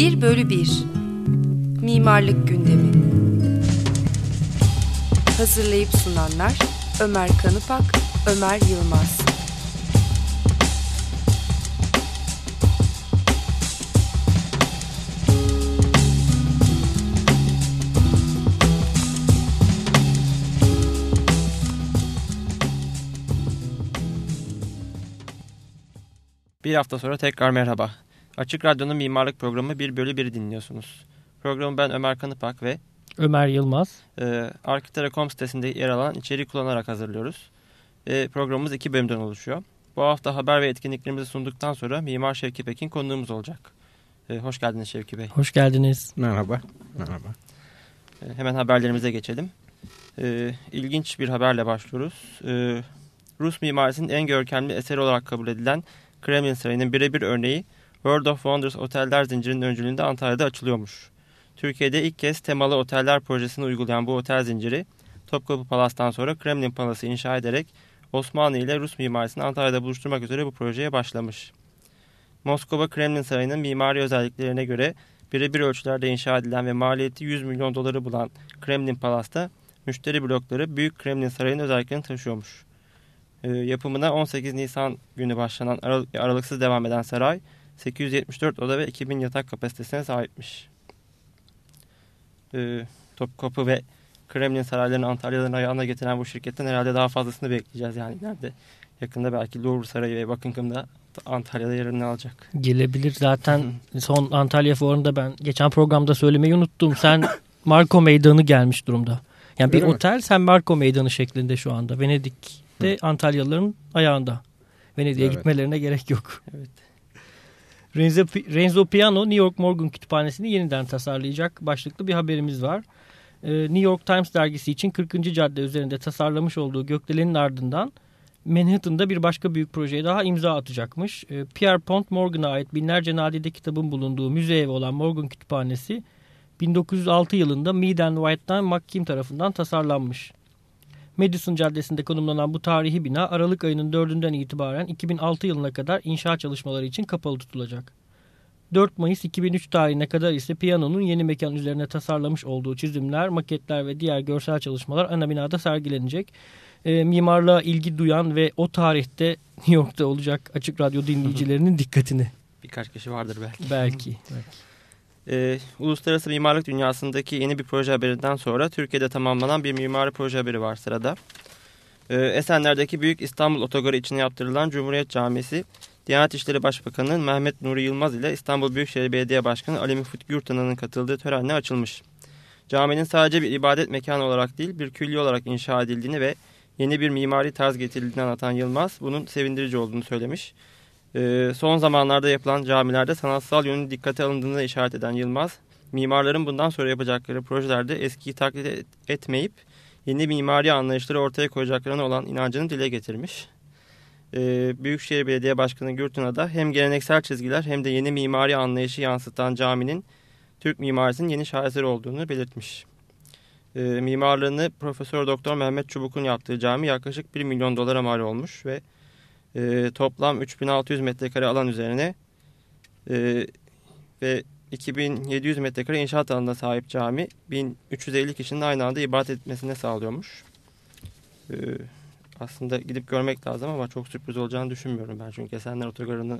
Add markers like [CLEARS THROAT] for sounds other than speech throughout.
1 bölü 1 Mimarlık Gündemi. Hazırlayıp sunanlar Ömer Kanıpak, Ömer Yılmaz. Bir hafta sonra tekrar merhaba. Açık Radyo'nun mimarlık programı 1 bölü 1 dinliyorsunuz. Programı ben Ömer Kanıpak ve Ömer Yılmaz. e, Arkitera.com sitesinde yer alan içeriği kullanarak hazırlıyoruz. E, programımız iki bölümden oluşuyor. Bu hafta haber ve etkinliklerimizi sunduktan sonra Mimar Şevki Pekin konuğumuz olacak. E, hoş geldiniz Şevki Bey. Hoş geldiniz. Merhaba. Merhaba. E, hemen haberlerimize geçelim. E, ilginç bir haberle başlıyoruz. E, Rus mimarisinin en görkemli eseri olarak kabul edilen Kremlin Sarayı'nın birebir örneği World of Wonders oteller zincirinin öncülüğünde Antalya'da açılıyormuş. Türkiye'de ilk kez temalı oteller projesini uygulayan bu otel zinciri Topkapı Palas'tan sonra Kremlin Palas'ı inşa ederek Osmanlı ile Rus mimarisini Antalya'da buluşturmak üzere bu projeye başlamış. Moskova Kremlin Sarayı'nın mimari özelliklerine göre birebir ölçülerde inşa edilen ve maliyeti 100 milyon doları bulan Kremlin Palas'ta müşteri blokları Büyük Kremlin Sarayı'nın özelliklerini taşıyormuş. E, yapımına 18 Nisan günü başlanan aral aralıksız devam eden saray 874 oda ve 2000 yatak kapasitesine sahipmiş. E, Topkapı ve Kremlin saraylarını Antalya'dan ayağına getiren bu şirketten herhalde daha fazlasını bekleyeceğiz. Yani nerede yakında belki Louvre Sarayı ve Buckingham'da Antalya'da yerini alacak. Gelebilir zaten son Antalya fuarında ben geçen programda söylemeyi unuttum. Sen [LAUGHS] Marco Meydanı gelmiş durumda. Yani bir Öyle mi? otel sen Marco Meydanı şeklinde şu anda. Venedik'te Antalyalıların ayağında. Venedik'e Evet. gitmelerine gerek yok. Evet. Renzo, Renzo Piano New York Morgan Kütüphanesi'ni yeniden tasarlayacak başlıklı bir haberimiz var. Ee, New York Times dergisi için 40. cadde üzerinde tasarlamış olduğu gökdelenin ardından Manhattan'da bir başka büyük projeye daha imza atacakmış. Ee, Pierre Pont Morgan'a ait binlerce nadide kitabın bulunduğu müze evi olan Morgan Kütüphanesi 1906 yılında Mead and White'dan McKim tarafından tasarlanmış. Madison Caddesi'nde konumlanan bu tarihi bina Aralık ayının 4'ünden itibaren 2006 yılına kadar inşaat çalışmaları için kapalı tutulacak. 4 Mayıs 2003 tarihine kadar ise piyanonun yeni mekan üzerine tasarlamış olduğu çizimler, maketler ve diğer görsel çalışmalar ana binada sergilenecek. E, mimarlığa ilgi duyan ve o tarihte New York'ta olacak açık radyo [LAUGHS] dinleyicilerinin dikkatini Birkaç kişi vardır belki. belki. Ee, uluslararası mimarlık dünyasındaki yeni bir proje haberinden sonra Türkiye'de tamamlanan bir mimari proje haberi var sırada. Ee, Esenler'deki Büyük İstanbul Otogarı içine yaptırılan Cumhuriyet Camisi, Diyanet İşleri Başbakanı Mehmet Nuri Yılmaz ile İstanbul Büyükşehir Belediye Başkanı Ali Müfit Gürtan'ın katıldığı törenle açılmış. Caminin sadece bir ibadet mekanı olarak değil bir külli olarak inşa edildiğini ve yeni bir mimari tarz getirildiğini anlatan Yılmaz bunun sevindirici olduğunu söylemiş. Ee, son zamanlarda yapılan camilerde sanatsal yönün dikkate alındığını işaret eden Yılmaz, mimarların bundan sonra yapacakları projelerde eskiyi taklit et- etmeyip yeni mimari anlayışları ortaya koyacaklarına olan inancını dile getirmiş. Ee, Büyükşehir Belediye Başkanı Gürtün'a da hem geleneksel çizgiler hem de yeni mimari anlayışı yansıtan caminin Türk mimarisinin yeni şaheseri olduğunu belirtmiş. Ee, mimarlığını Profesör Doktor Mehmet Çubuk'un yaptığı cami yaklaşık 1 milyon dolara mal olmuş ve e, toplam 3600 metrekare alan üzerine e, ve 2700 metrekare inşaat alanına sahip cami 1350 kişinin aynı anda ibadet etmesine sağlıyormuş. E, aslında gidip görmek lazım ama çok sürpriz olacağını düşünmüyorum ben. Çünkü Esenler Otogarı'nı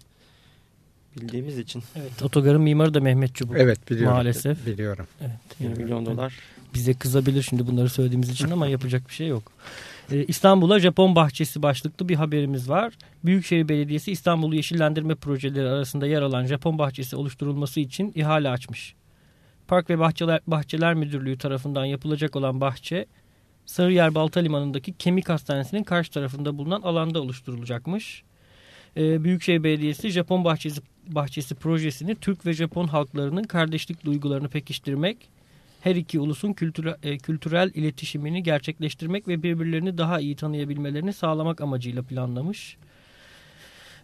bildiğimiz için Evet, otogarın mimarı da Mehmet Çubuk. Evet biliyorum. Maalesef. Biliyorum. Evet, 1 milyon dolar. bize kızabilir şimdi bunları söylediğimiz için ama yapacak bir şey yok. Ee, İstanbul'a Japon bahçesi başlıklı bir haberimiz var. Büyükşehir Belediyesi İstanbul'u yeşillendirme projeleri arasında yer alan Japon bahçesi oluşturulması için ihale açmış. Park ve Bahçeler, Bahçeler Müdürlüğü tarafından yapılacak olan bahçe Sarıyer Balta Limanı'ndaki Kemik Hastanesi'nin karşı tarafında bulunan alanda oluşturulacakmış. Ee, Büyükşehir Belediyesi Japon bahçesi, bahçesi projesini Türk ve Japon halklarının kardeşlik duygularını pekiştirmek her iki ulusun kültüre, e, kültürel iletişimini gerçekleştirmek ve birbirlerini daha iyi tanıyabilmelerini sağlamak amacıyla planlamış.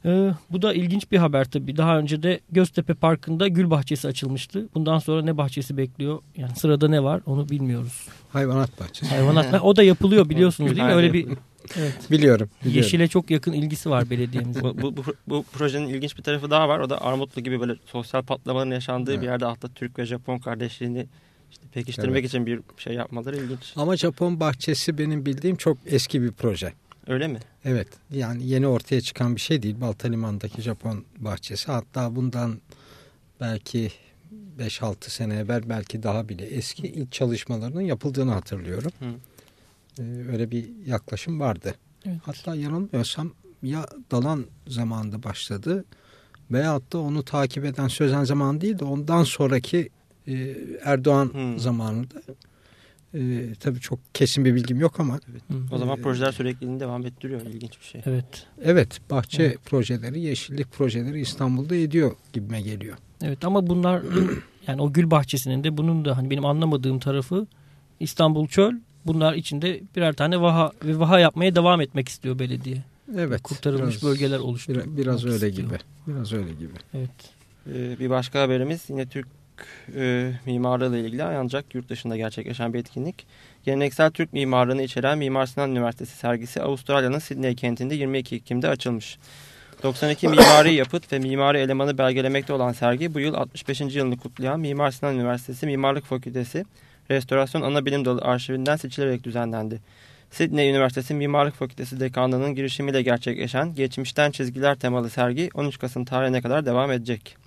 Ee, bu da ilginç bir haber tabii. Daha önce de Göztepe Parkı'nda gül bahçesi açılmıştı. Bundan sonra ne bahçesi bekliyor? Yani sırada ne var onu bilmiyoruz. Hayvanat bahçesi. Hayvanat o da yapılıyor [LAUGHS] biliyorsunuz değil mi? Öyle bir Evet. biliyorum, biliyorum. Yeşile çok yakın ilgisi var belediyemizin. bu, bu, bu, bu projenin ilginç bir tarafı daha var. O da Armutlu gibi böyle sosyal patlamaların yaşandığı Evet. bir yerde hatta Türk ve Japon kardeşliğini işte pekiştirmek Evet. için bir şey yapmaları ilginç. Ama Japon bahçesi benim bildiğim çok eski bir proje. Öyle mi? Evet yani yeni ortaya çıkan bir şey değil. Balta Liman'daki Japon bahçesi hatta bundan belki 5-6 sene evvel belki daha bile eski ilk çalışmalarının yapıldığını hatırlıyorum. Hı. Ee, öyle bir yaklaşım vardı. Evet. Hatta yanılmıyorsam ya Dalan zamanında başladı veyahut da onu takip eden Sözen zaman değil de ondan sonraki e, Erdoğan Hmm. zamanında. E, tabii çok kesin bir bilgim yok ama Hı. O zaman Ee, projeler sürekliliğini devam ettiriyor. İlginç bir şey. Evet. Evet bahçe Evet. projeleri, yeşillik projeleri İstanbul'da ediyor gibime geliyor. Evet ama bunlar [CLEARS THROAT] yani o gül bahçesinin de bunun da hani benim anlamadığım tarafı İstanbul çöl. Bunlar içinde birer tane vaha ve vaha yapmaya devam etmek istiyor belediye. Evet. Kurtarılmış biraz- bölgeler oluşturuyor. Biraz, biraz öyle istiyor. gibi. Biraz öyle gibi. Evet. Ee, bir başka haberimiz yine Türk e, mimarlığı ile ilgili ancak yurt dışında gerçekleşen bir etkinlik. Geleneksel Türk mimarlığını içeren Mimar Sinan Üniversitesi sergisi Avustralya'nın Sydney kentinde 22 Ekim'de açılmış. 92 [COUGHS] mimari yapıt ve mimari elemanı belgelemekte olan sergi bu yıl 65. yılını kutlayan Mimar Sinan Üniversitesi Mimarlık Fakültesi Restorasyon Anabilim Dalı arşivinden seçilerek düzenlendi. Sydney Üniversitesi Mimarlık Fakültesi Dekanlığı'nın girişimiyle gerçekleşen Geçmişten Çizgiler temalı sergi 13 Kasım tarihine kadar devam edecek.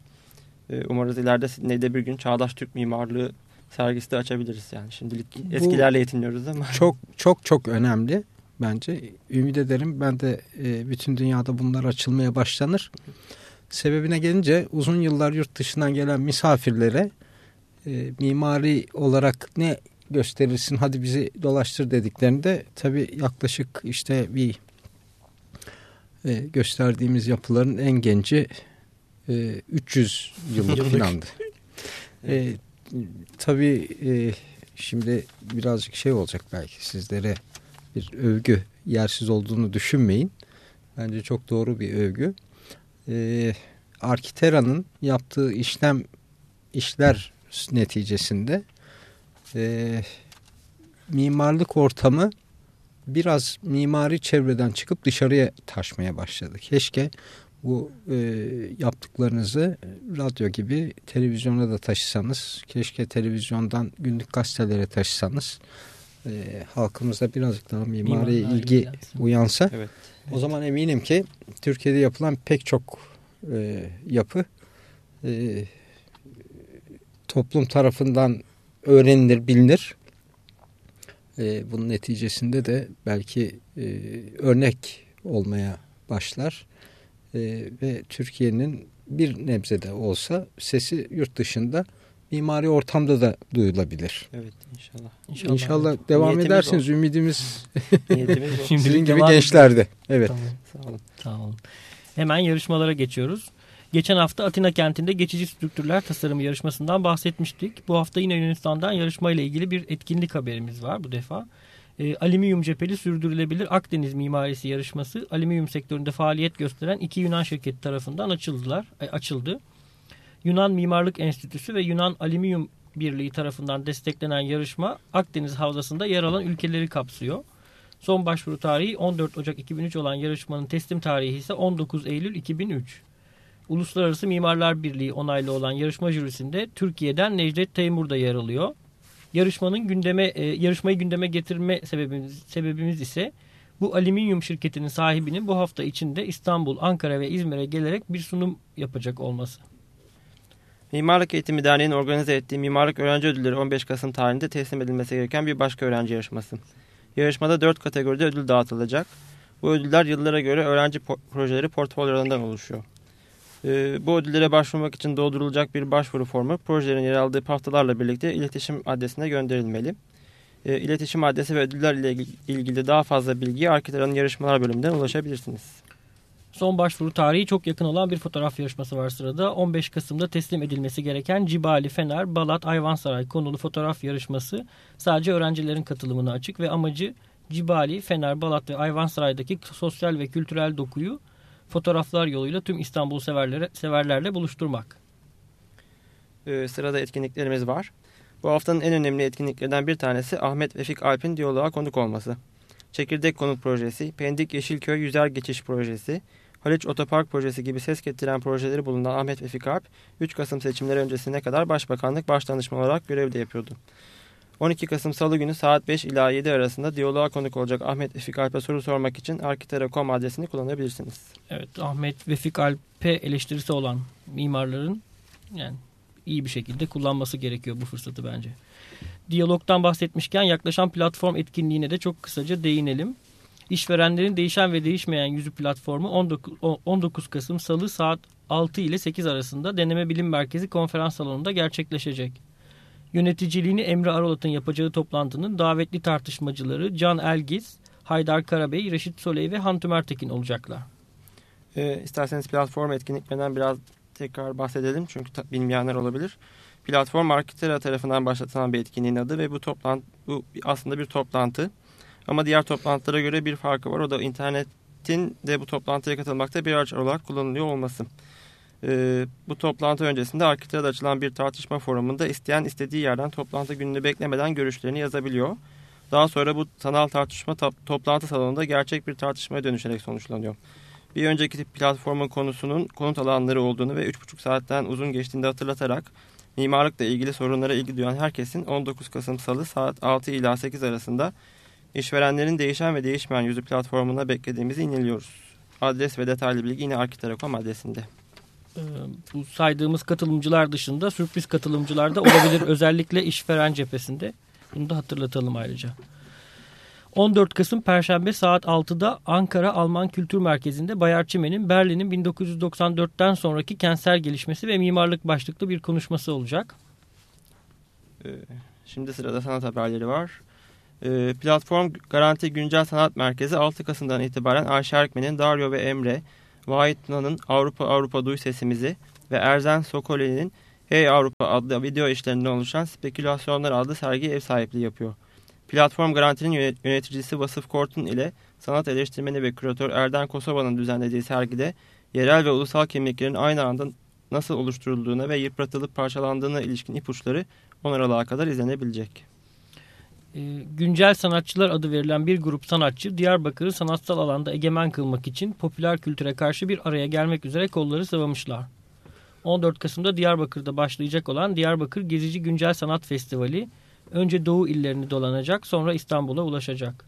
Ee, Umarız ileride Sydney'de bir gün Çağdaş Türk Mimarlığı sergisi de açabiliriz yani. Şimdilik Bu- eskilerle yetiniyoruz ama. Çok çok çok önemli bence. Ümit ederim ben de e, bütün dünyada bunlar açılmaya başlanır. Sebebine gelince uzun yıllar yurt dışından gelen misafirlere e, mimari olarak ne gösterirsin hadi bizi dolaştır dediklerinde tabii yaklaşık işte bir e, gösterdiğimiz yapıların en genci e, 300 yıllık Yıllık. filandı. [LAUGHS] E, tabii e, şimdi birazcık şey olacak belki sizlere bir övgü yersiz olduğunu düşünmeyin. Bence çok doğru bir övgü. E, Arkitera'nın yaptığı işlem işler neticesinde e, mimarlık ortamı biraz mimari çevreden çıkıp dışarıya taşmaya başladı. Keşke bu e, yaptıklarınızı radyo gibi televizyona da taşısanız, keşke televizyondan günlük gazetelere taşısanız, e, halkımıza birazcık daha mimari ilgi ilgilensin. uyansa, Evet. o zaman eminim ki Türkiye'de yapılan pek çok e, yapı e, toplum tarafından öğrenilir, bilinir. E, bunun neticesinde de belki e, örnek olmaya başlar. E, ve Türkiye'nin bir nebzede olsa sesi yurt dışında mimari ortamda da duyulabilir. Evet inşallah. İnşallah. İnşallah devam Niyetimiz edersiniz. Ümidimiz [LAUGHS] Niyetimiz o. Şimdi [LAUGHS] sizin gibi gençlerde. Evet. Tamam. Sağ olun. Tamam. Hemen yarışmalara geçiyoruz. Geçen hafta Atina kentinde geçici strüktürler tasarımı yarışmasından bahsetmiştik. Bu hafta yine Yunanistan'dan yarışmayla ilgili bir etkinlik haberimiz var bu defa. E, alüminyum cepheli sürdürülebilir Akdeniz mimarisi yarışması alüminyum sektöründe faaliyet gösteren iki Yunan şirketi tarafından açıldılar, e, açıldı. Yunan Mimarlık Enstitüsü ve Yunan Alüminyum Birliği tarafından desteklenen yarışma Akdeniz Havzası'nda yer alan ülkeleri kapsıyor. Son başvuru tarihi 14 Ocak 2003 olan yarışmanın teslim tarihi ise 19 Eylül 2003. Uluslararası Mimarlar Birliği onaylı olan yarışma jürisinde Türkiye'den Necdet Teymur da yer alıyor. Yarışmanın gündeme e, yarışmayı gündeme getirme sebebimiz sebebimiz ise bu alüminyum şirketinin sahibinin bu hafta içinde İstanbul, Ankara ve İzmir'e gelerek bir sunum yapacak olması. Mimarlık Eğitimi Derneği'nin organize ettiği Mimarlık Öğrenci Ödülleri 15 Kasım tarihinde teslim edilmesi gereken bir başka öğrenci yarışması. Yarışmada 4 kategoride ödül dağıtılacak. Bu ödüller yıllara göre öğrenci projeleri portfolyolarından oluşuyor. Ee, bu ödüllere başvurmak için doldurulacak bir başvuru formu projelerin yer aldığı haftalarla birlikte iletişim adresine gönderilmeli. Ee, iletişim adresi ve ödüller ile ilgili- daha fazla bilgiye Arkitera'nın yarışmalar bölümünden ulaşabilirsiniz. Son başvuru tarihi çok yakın olan bir fotoğraf yarışması var sırada. 15 Kasım'da teslim edilmesi gereken Cibali, Fener, Balat, Ayvansaray konulu fotoğraf yarışması sadece öğrencilerin katılımına açık ve amacı Cibali, Fener, Balat ve Ayvansaray'daki sosyal ve kültürel dokuyu fotoğraflar yoluyla tüm İstanbul severlere, severlerle buluşturmak. Ee, sırada etkinliklerimiz var. Bu haftanın en önemli etkinliklerinden bir tanesi Ahmet Vefik Alp'in diyaloğa konuk olması. Çekirdek Konut Projesi, Pendik Yeşilköy Yüzer Geçiş Projesi, Haliç Otopark Projesi gibi ses getiren projeleri bulunan Ahmet Vefik Alp, 3 Kasım seçimleri öncesine kadar Başbakanlık Başdanışma olarak görevde yapıyordu. 12 Kasım Salı günü saat 5 ila 7 arasında diyaloğa konuk olacak Ahmet Vefik Alp'e soru sormak için arkitera.com adresini kullanabilirsiniz. Evet Ahmet Vefik Alp'e eleştirisi olan mimarların yani iyi bir şekilde kullanması gerekiyor bu fırsatı bence. Diyalogdan bahsetmişken yaklaşan platform etkinliğine de çok kısaca değinelim. İşverenlerin değişen ve değişmeyen yüzü platformu 19, 19 Kasım Salı saat 6 ile 8 arasında Deneme Bilim Merkezi konferans salonunda gerçekleşecek. Yöneticiliğini Emre Arolat'ın yapacağı toplantının davetli tartışmacıları Can Elgiz, Haydar Karabey, Reşit Soley ve Han Tümertekin olacaklar. E, isterseniz platform etkinliklerinden biraz tekrar bahsedelim çünkü bilmeyenler olabilir. Platform Arkitera tarafından başlatılan bir etkinliğin adı ve bu toplantı bu aslında bir toplantı. Ama diğer toplantılara göre bir farkı var. O da internetin de bu toplantıya katılmakta bir araç olarak kullanılıyor olması. Ee, bu toplantı öncesinde Arkitera'da açılan bir tartışma forumunda isteyen istediği yerden toplantı gününü beklemeden görüşlerini yazabiliyor. Daha sonra bu sanal tartışma toplantı salonunda gerçek bir tartışmaya dönüşerek sonuçlanıyor. Bir önceki platformun konusunun konut alanları olduğunu ve 3,5 saatten uzun geçtiğini hatırlatarak mimarlıkla ilgili sorunlara ilgi duyan herkesin 19 Kasım Salı saat 6 ila 8 arasında işverenlerin değişen ve değişmeyen yüzü platformuna beklediğimizi iniliyoruz. Adres ve detaylı bilgi yine Arkitelekom adresinde. Ee, bu saydığımız katılımcılar dışında sürpriz katılımcılar da olabilir. [COUGHS] Özellikle işveren cephesinde. Bunu da hatırlatalım ayrıca. 14 Kasım Perşembe saat 6'da Ankara Alman Kültür Merkezi'nde Bayar Çimen'in Berlin'in 1994'ten sonraki kentsel gelişmesi ve mimarlık başlıklı bir konuşması olacak. Ee, şimdi sırada sanat haberleri var. Ee, platform Garanti Güncel Sanat Merkezi 6 Kasım'dan itibaren Ayşe Erkmen'in Dario ve Emre, Vahit Nan'ın Avrupa Avrupa Duy Sesimizi ve Erzen Sokoli'nin Hey Avrupa adlı video işlerinden oluşan Spekülasyonlar adlı sergi ev sahipliği yapıyor. Platform Garanti'nin yöneticisi Vasıf Kortun ile sanat eleştirmeni ve küratör Erden Kosova'nın düzenlediği sergide yerel ve ulusal kimliklerin aynı anda nasıl oluşturulduğuna ve yıpratılıp parçalandığına ilişkin ipuçları 10 Aralık'a kadar izlenebilecek. E, güncel sanatçılar adı verilen bir grup sanatçı Diyarbakır'ı sanatsal alanda egemen kılmak için popüler kültüre karşı bir araya gelmek üzere kolları sıvamışlar. 14 Kasım'da Diyarbakır'da başlayacak olan Diyarbakır Gezici Güncel Sanat Festivali önce Doğu illerini dolanacak sonra İstanbul'a ulaşacak.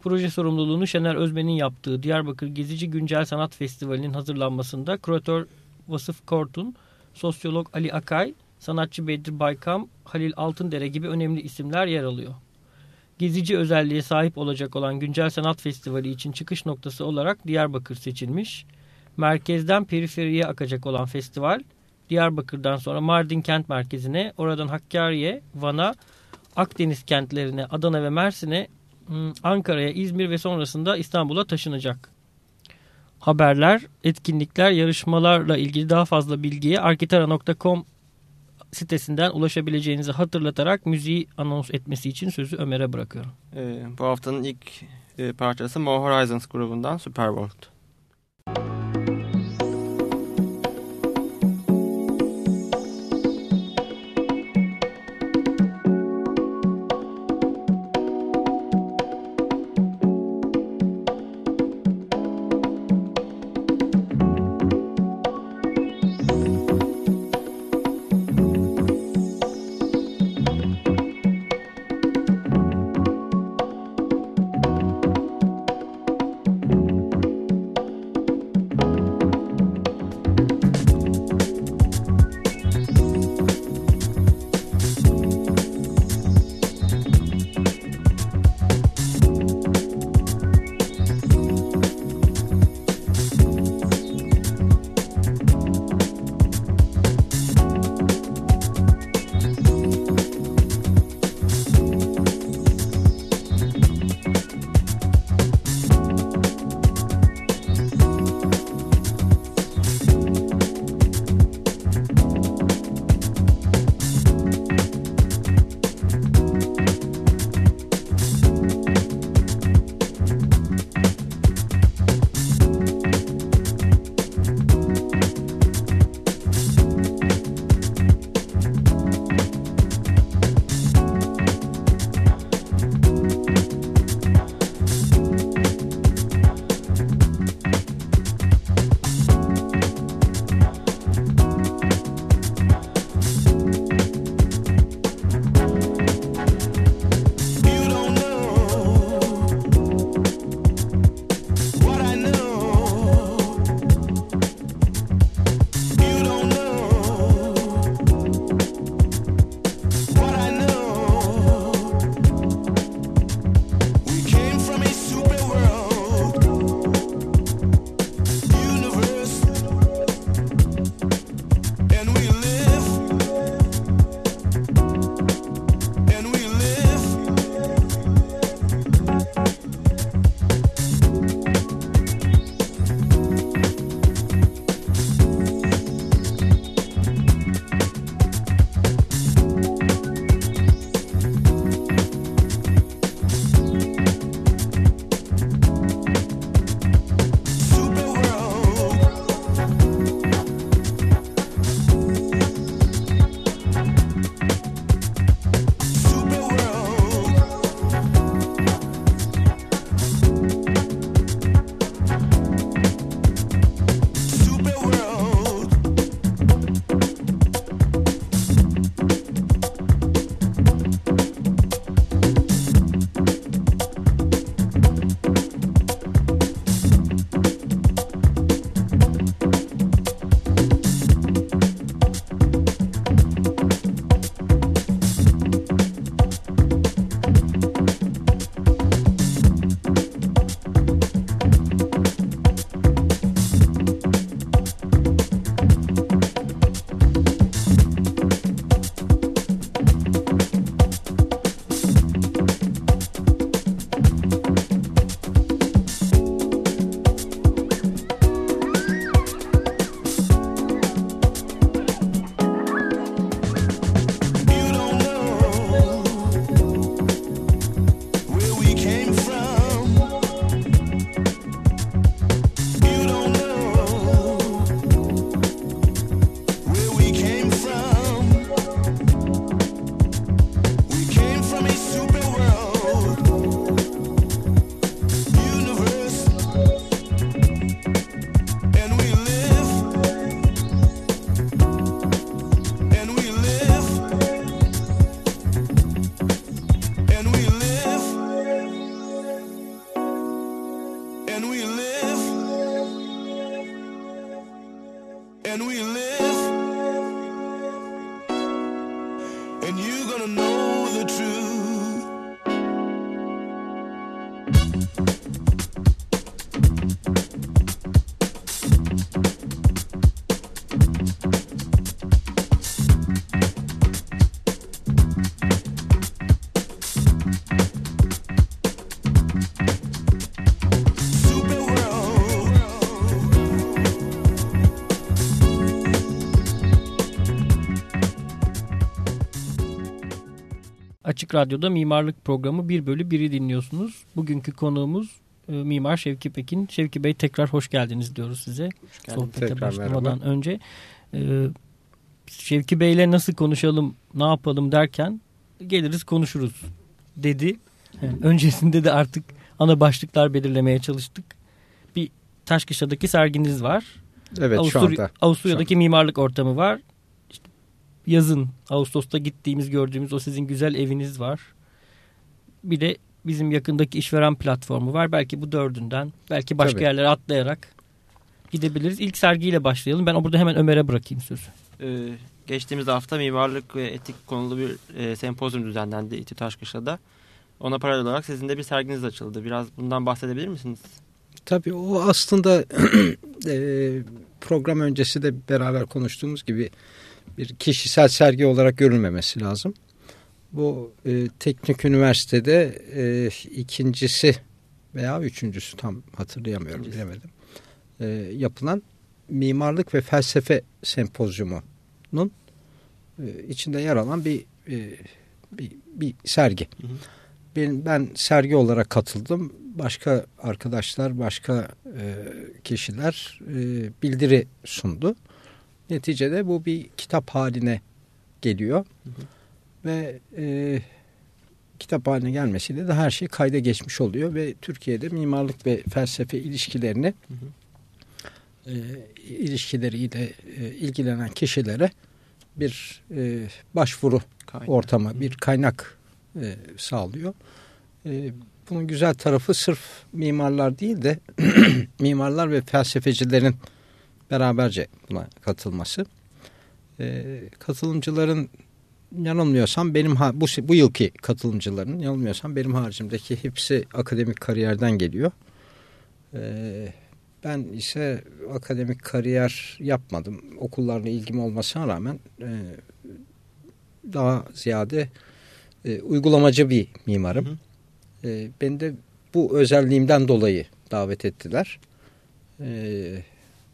Proje sorumluluğunu Şener Özmen'in yaptığı Diyarbakır Gezici Güncel Sanat Festivali'nin hazırlanmasında küratör Vasıf Kortun, sosyolog Ali Akay, sanatçı Bedir Baykam, Halil Altındere gibi önemli isimler yer alıyor. Gezici özelliğe sahip olacak olan Güncel Sanat Festivali için çıkış noktası olarak Diyarbakır seçilmiş. Merkezden periferiye akacak olan festival, Diyarbakır'dan sonra Mardin kent merkezine, oradan Hakkari'ye, Van'a, Akdeniz kentlerine, Adana ve Mersin'e, hmm, Ankara'ya, İzmir ve sonrasında İstanbul'a taşınacak. Haberler, etkinlikler, yarışmalarla ilgili daha fazla bilgiye arkitara.com sitesinden ulaşabileceğinizi hatırlatarak müziği anons etmesi için sözü Ömer'e bırakıyorum. Ee, bu haftanın ilk e, parçası Mo Horizons grubundan Superworld. Açık Radyo'da mimarlık programı 1 bölü 1'i dinliyorsunuz. Bugünkü konuğumuz e, Mimar Şevki Pekin. Şevki Bey tekrar hoş geldiniz diyoruz size. Sohbete Tekrar başlamadan merhaba. önce. E, Şevki Bey'le nasıl konuşalım, ne yapalım derken geliriz konuşuruz dedi. Yani öncesinde de artık ana başlıklar belirlemeye çalıştık. Bir Taşkışla'daki serginiz var. Evet şu Avusturya- anda. Avusturya'daki mimarlık ortamı var. Yazın Ağustos'ta gittiğimiz gördüğümüz o sizin güzel eviniz var. Bir de bizim yakındaki işveren platformu var. Belki bu dördünden belki başka Tabii. yerlere atlayarak gidebiliriz. İlk sergiyle başlayalım. Ben burada hemen Ömer'e bırakayım sözü. Ee, geçtiğimiz hafta mimarlık ve etik konulu bir e, sempozyum düzenlendi İTÜ Taşkışla'da. Ona paralel olarak sizin de bir serginiz açıldı. Biraz bundan bahsedebilir misiniz? Tabii o aslında [CLEARS THROAT] e, program öncesi de beraber konuştuğumuz gibi bir kişisel sergi olarak görülmemesi lazım. Bu e, teknik üniversitede e, ikincisi veya üçüncüsü tam hatırlayamıyorum İkincisi. bilemedim. E, yapılan mimarlık ve felsefe sempozyumunun e, içinde yer alan bir e, bir, bir sergi. Hı hı. Ben, ben sergi olarak katıldım. Başka arkadaşlar, başka e, kişiler e, bildiri sundu. Neticede bu bir kitap haline geliyor. Hı hı. Ve e, kitap haline gelmesiyle de her şey kayda geçmiş oluyor ve Türkiye'de mimarlık ve felsefe ilişkilerini Hı hı. e, ilişkileriyle e, ilgilenen kişilere bir e, başvuru Kaynak. ortama, bir kaynak e, sağlıyor. E, bunun güzel tarafı sırf mimarlar değil de [CLEARS THROAT] mimarlar ve felsefecilerin beraberce buna katılması. E, katılımcıların yanılmıyorsam benim bu bu yılki katılımcıların yanılmıyorsam benim haricimdeki hepsi akademik kariyerden geliyor. E, ben ise akademik kariyer yapmadım. Okullarla ilgim olmasına rağmen e, daha ziyade e, uygulamacı bir mimarım. Hı hı. E, beni de bu özelliğimden dolayı davet ettiler. E,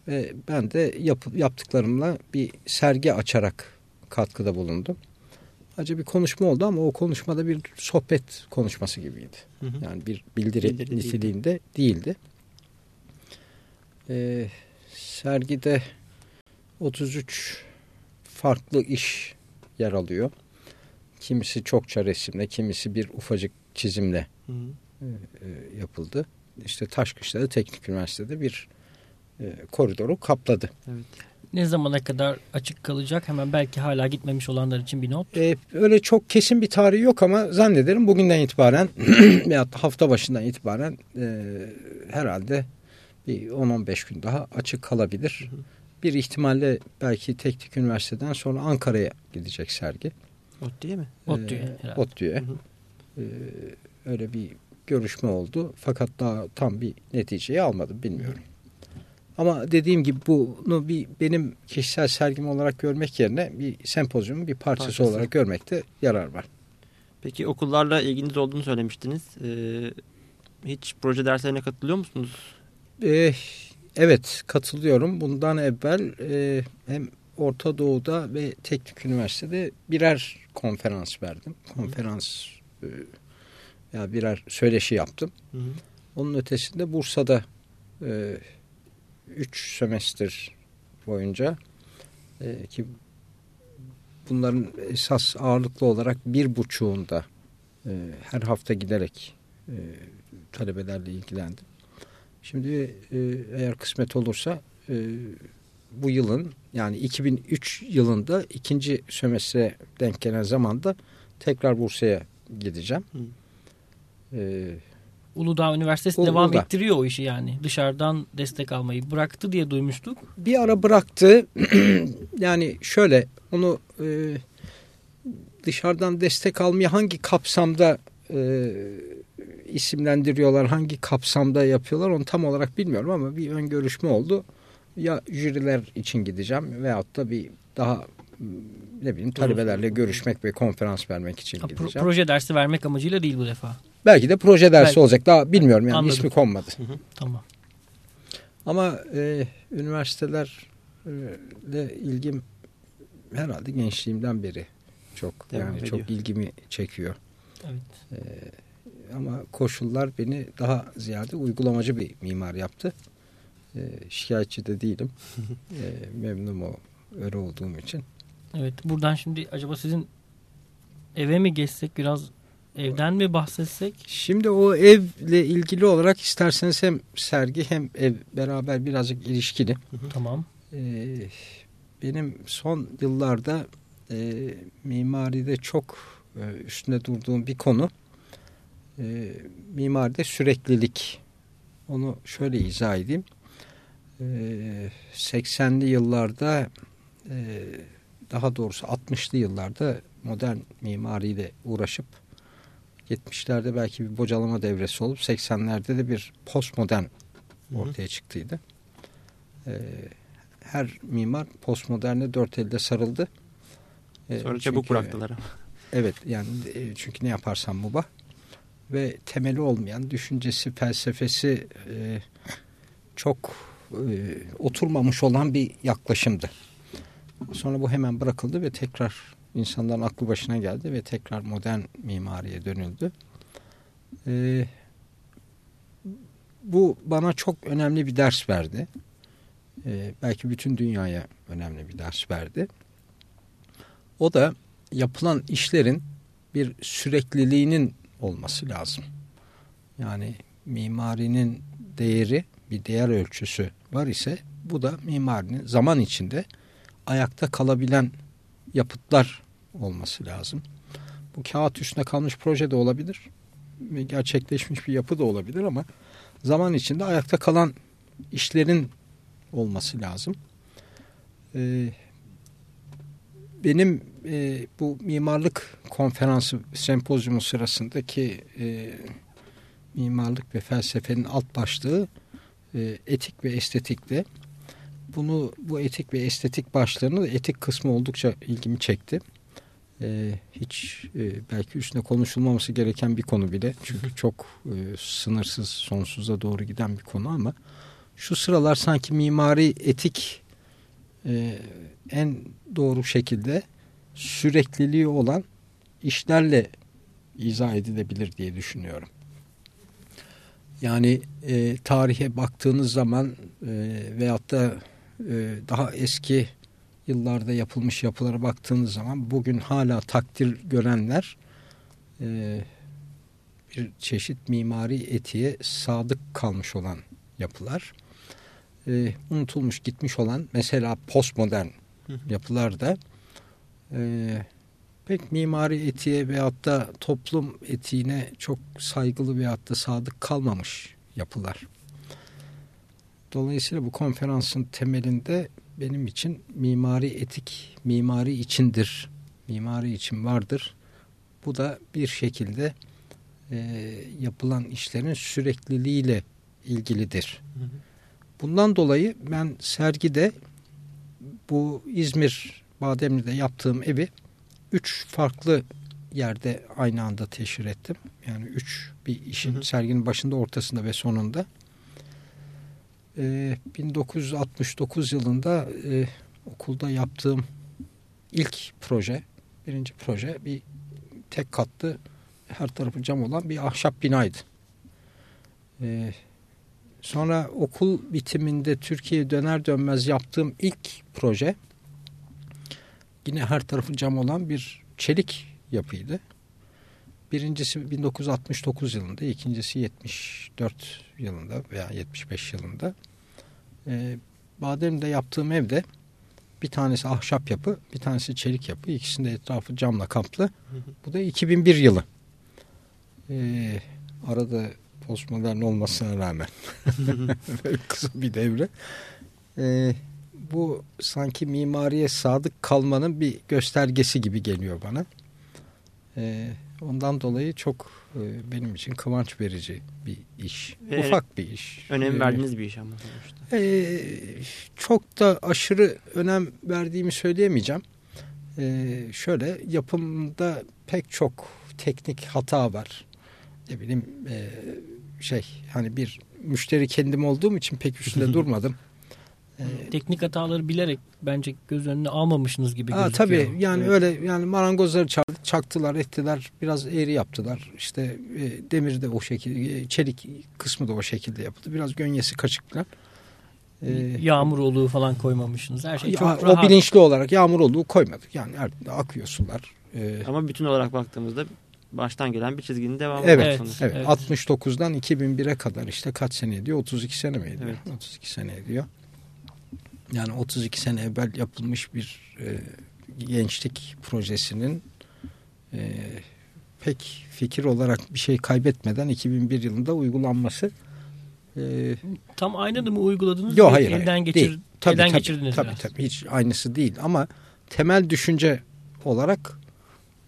ve ben de yap, yaptıklarımla bir sergi açarak katkıda bulundum. Acı bir konuşma oldu ama o konuşmada bir sohbet konuşması gibiydi. Hı hı. Yani bir bildiri, Bildiri değildi. niteliğinde değildi. Ee, sergide 33 farklı iş yer alıyor. Kimisi çokça resimle, kimisi bir ufacık çizimle Hı hı. e, yapıldı. İşte Taşkışla'da Teknik Üniversitede bir e, koridoru kapladı. Evet. Ne zamana kadar açık kalacak? Hemen belki hala gitmemiş olanlar için bir not. E, öyle çok kesin bir tarihi yok ama zannederim bugünden itibaren [CLEARS THROAT] veyahut da hafta başından itibaren e, herhalde bir 10-15 gün daha açık kalabilir. Hı hı. Bir ihtimalle belki Teknik Üniversiteden sonra Ankara'ya gidecek sergi. Ot değil mi? ODTÜ'ye Ee, herhalde. ODTÜ'ye. Ee, öyle bir görüşme oldu. Fakat daha tam bir neticeyi almadım bilmiyorum. Ama dediğim gibi bunu bir benim kişisel sergim olarak görmek yerine bir sempozyumun bir parçası, Parçası. olarak görmekte yarar var. Peki okullarla ilginiz olduğunu söylemiştiniz. Ee, hiç proje derslerine katılıyor musunuz? Ee, evet katılıyorum. Bundan evvel e, hem Orta Doğu'da ve Teknik Üniversitede birer konferans verdim. Konferans e, ya birer söyleşi yaptım. Hı hı. Onun ötesinde Bursa'da 3 sömestr boyunca e, ki bunların esas ağırlıklı olarak bir buçuğunda e, her hafta giderek e, talebelerle ilgilendim. Şimdi e, eğer kısmet olursa e, bu yılın yani 2003 yılında ikinci sömestre denk gelen zamanda tekrar Bursa'ya gideceğim. Hı. E, Uludağ Üniversitesi Uludağ. devam ettiriyor o işi yani. Dışarıdan destek almayı bıraktı diye duymuştuk. bir ara bıraktı. [CLEARS THROAT] yani şöyle onu e, dışarıdan destek almaya hangi kapsamda e, isimlendiriyorlar, hangi kapsamda yapıyorlar onu tam olarak bilmiyorum ama bir ön görüşme oldu. Ya jüriler için gideceğim veyahut da bir daha ne bileyim talebelerle görüşmek ve konferans vermek için Ha, gideceğim. proje dersi vermek amacıyla değil bu defa. Belki de proje dersi Belki. olacak. Daha bilmiyorum yani Anladım. ismi konmadı. Tamam. Ama e, üniversitelerle ilgim herhalde gençliğimden beri çok Devam yani çok ediyor. ilgimi çekiyor. Evet. Ama koşullar beni daha ziyade uygulamacı bir mimar yaptı. E, şikayetçi de değilim. e, memnunum o öyle olduğum için. Evet. Buradan şimdi acaba sizin eve mi geçsek biraz evden mi bahsetsek? Şimdi o evle ilgili olarak isterseniz hem sergi hem ev beraber birazcık ilişkili. Tamam. Ee, benim son yıllarda e, mimaride çok e, üstünde durduğum bir konu e, mimaride süreklilik. Onu şöyle izah edeyim. E, 80'li yıllarda e, daha doğrusu 60'lı yıllarda modern mimariyle uğraşıp 70'lerde belki bir bocalama devresi olup 80'lerde de bir postmodern ortaya çıktıydı. Ee, her mimar postmoderne dört elde sarıldı. Ee, Sonra çabuk çünkü- bıraktılar. ama. Evet yani e, çünkü ne yaparsam mubah ve temeli olmayan düşüncesi, felsefesi e, çok e, oturmamış olan bir yaklaşımdı. Sonra bu hemen bırakıldı ve tekrar insanların aklı başına geldi ve tekrar modern mimariye dönüldü. E, bu bana çok önemli bir ders verdi. E, belki bütün dünyaya önemli bir ders verdi. O da yapılan işlerin bir sürekliliğinin olması lazım. Yani mimarinin değeri bir değer ölçüsü var ise bu da mimarinin zaman içinde ayakta kalabilen yapıtlar olması lazım. Bu kağıt üstüne kalmış proje de olabilir gerçekleşmiş bir yapı da olabilir ama zaman içinde ayakta kalan işlerin olması lazım. Ee, benim e, bu mimarlık konferansı sempozyumu sırasındaki e, mimarlık ve felsefenin alt başlığı e, etik ve estetikti. Bunu bu etik ve estetik başlığını etik kısmı oldukça ilgimi çekti. E, hiç e, belki üstüne konuşulmaması gereken bir konu bile. Çünkü çok e, sınırsız, sonsuza doğru giden bir konu ama şu sıralar sanki mimari etik e, en doğru şekilde sürekliliği olan işlerle izah edilebilir diye düşünüyorum. Yani e, tarihe baktığınız zaman e, veyahut da daha eski yıllarda yapılmış yapılara baktığınız zaman bugün hala takdir görenler e, bir çeşit mimari etiğe sadık kalmış olan yapılar. E, unutulmuş gitmiş olan mesela postmodern yapılarda e, pek mimari etiğe veyahut da toplum etiğine çok saygılı veyahut da sadık kalmamış yapılar. Dolayısıyla bu konferansın temelinde benim için mimari etik, mimari içindir, mimari için vardır. Bu da bir şekilde e, yapılan işlerin sürekliliğiyle ilgilidir. Bundan dolayı ben sergide bu İzmir Bademli'de yaptığım evi üç farklı yerde aynı anda teşhir ettim. Yani üç bir işin Hı hı. serginin başında, ortasında ve sonunda. Ee, 1969 yılında e, okulda yaptığım ilk proje, birinci proje bir tek katlı her tarafı cam olan bir ahşap binaydı. Ee, sonra okul bitiminde Türkiye'ye döner dönmez yaptığım ilk proje yine her tarafı cam olan bir çelik yapıydı. Birincisi 1969 yılında, ikincisi 74 yılında veya 75 yılında. Ee, Badem'de yaptığım evde bir tanesi ahşap yapı, bir tanesi çelik yapı. İkisinde etrafı camla kaplı. Bu da 2001 yılı. Ee, arada postmodern olmasına rağmen [LAUGHS] Böyle kısa bir devre. Ee, bu sanki mimariye sadık kalmanın bir göstergesi gibi geliyor bana. Ee, ondan dolayı çok e, benim için kıvanç verici bir iş. Ve Ufak bir iş. Önem Ee, verdiğiniz bir iş ama sonuçta. ee, çok da aşırı önem verdiğimi söyleyemeyeceğim. Ee, şöyle yapımda pek çok teknik hata var. Ne bileyim e, şey hani bir müşteri kendim olduğum için pek üstünde [LAUGHS] durmadım. Ee, Teknik hataları bilerek bence göz önüne almamışsınız gibi Aa, gözüküyor. tabii yani Evet. öyle yani marangozları çaktılar ettiler biraz eğri yaptılar işte e, demir de o şekilde e, çelik kısmı da o şekilde yapıldı biraz gönyesi kaçıklar. Ee, Yağmur oluğu falan koymamışsınız. Her şey Ya, çok o rahat. bilinçli olarak yağmur olduğu koymadık. Yani her akıyor sular. Ee, Ama bütün olarak baktığımızda baştan gelen bir çizginin devamı. evet, evet, evet. 69'dan 2001'e kadar işte kaç sene ediyor? 32 sene mi ediyor? Evet. 32 sene ediyor. Yani 32 sene evvel yapılmış bir e, gençlik projesinin e, pek fikir olarak bir şey kaybetmeden 2001 yılında uygulanması e, Tam aynını mı uyguladınız? Yok hayır, elden hayır. geçir, Değil. Tabii, elden tabii, geçirdiniz tabii, biraz. tabii hiç aynısı değil ama temel düşünce olarak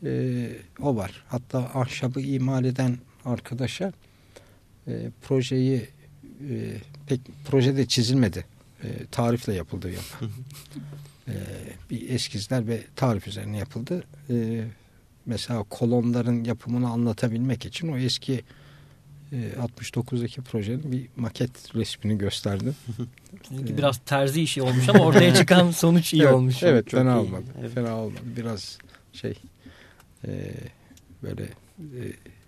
e, o var. Hatta ahşabı imal eden arkadaşa e, projeyi e, pek projede çizilmedi. E, tarifle yapıldı yapı. e, bir eskizler ve tarif üzerine yapıldı. E, mesela kolonların yapımını anlatabilmek için o eski e, 69'daki projenin bir maket resmini gösterdim. Çünkü biraz terzi işi olmuş ama ortaya çıkan [LAUGHS] sonuç iyi evet, olmuş. Evet Çok fena iyi. olmadı. Evet. Fena olmadı. Biraz şey e, böyle e,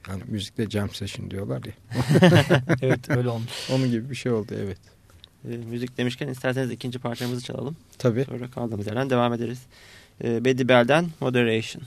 hani müzikte jam session diyorlar ya. [LAUGHS] evet öyle olmuş. Onun gibi bir şey oldu evet. E, müzik demişken isterseniz ikinci parçamızı çalalım. Tabii. Sonra kaldığımız yerden devam ederiz. E, Betty Bell'den Moderation.